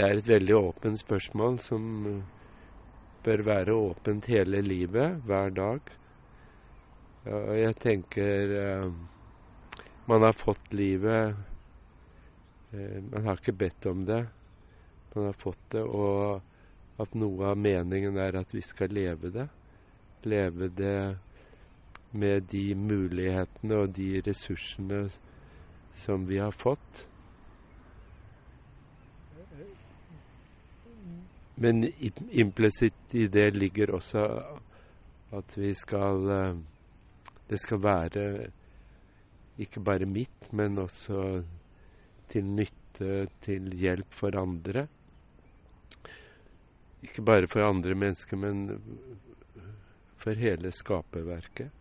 det er et veldig åpent spørsmål som bør være åpent hele livet, hver dag. Og jeg tenker eh, man har fått livet eh, Man har ikke bedt om det. Man har fått det, og at noe av meningen er at vi skal leve det. Leve det med de mulighetene og de ressursene som vi har fått. Men implisitt i det ligger også at vi skal eh, Det skal være ikke bare mitt, men også til nytte, til hjelp for andre. Ikke bare for andre mennesker, men for hele skaperverket.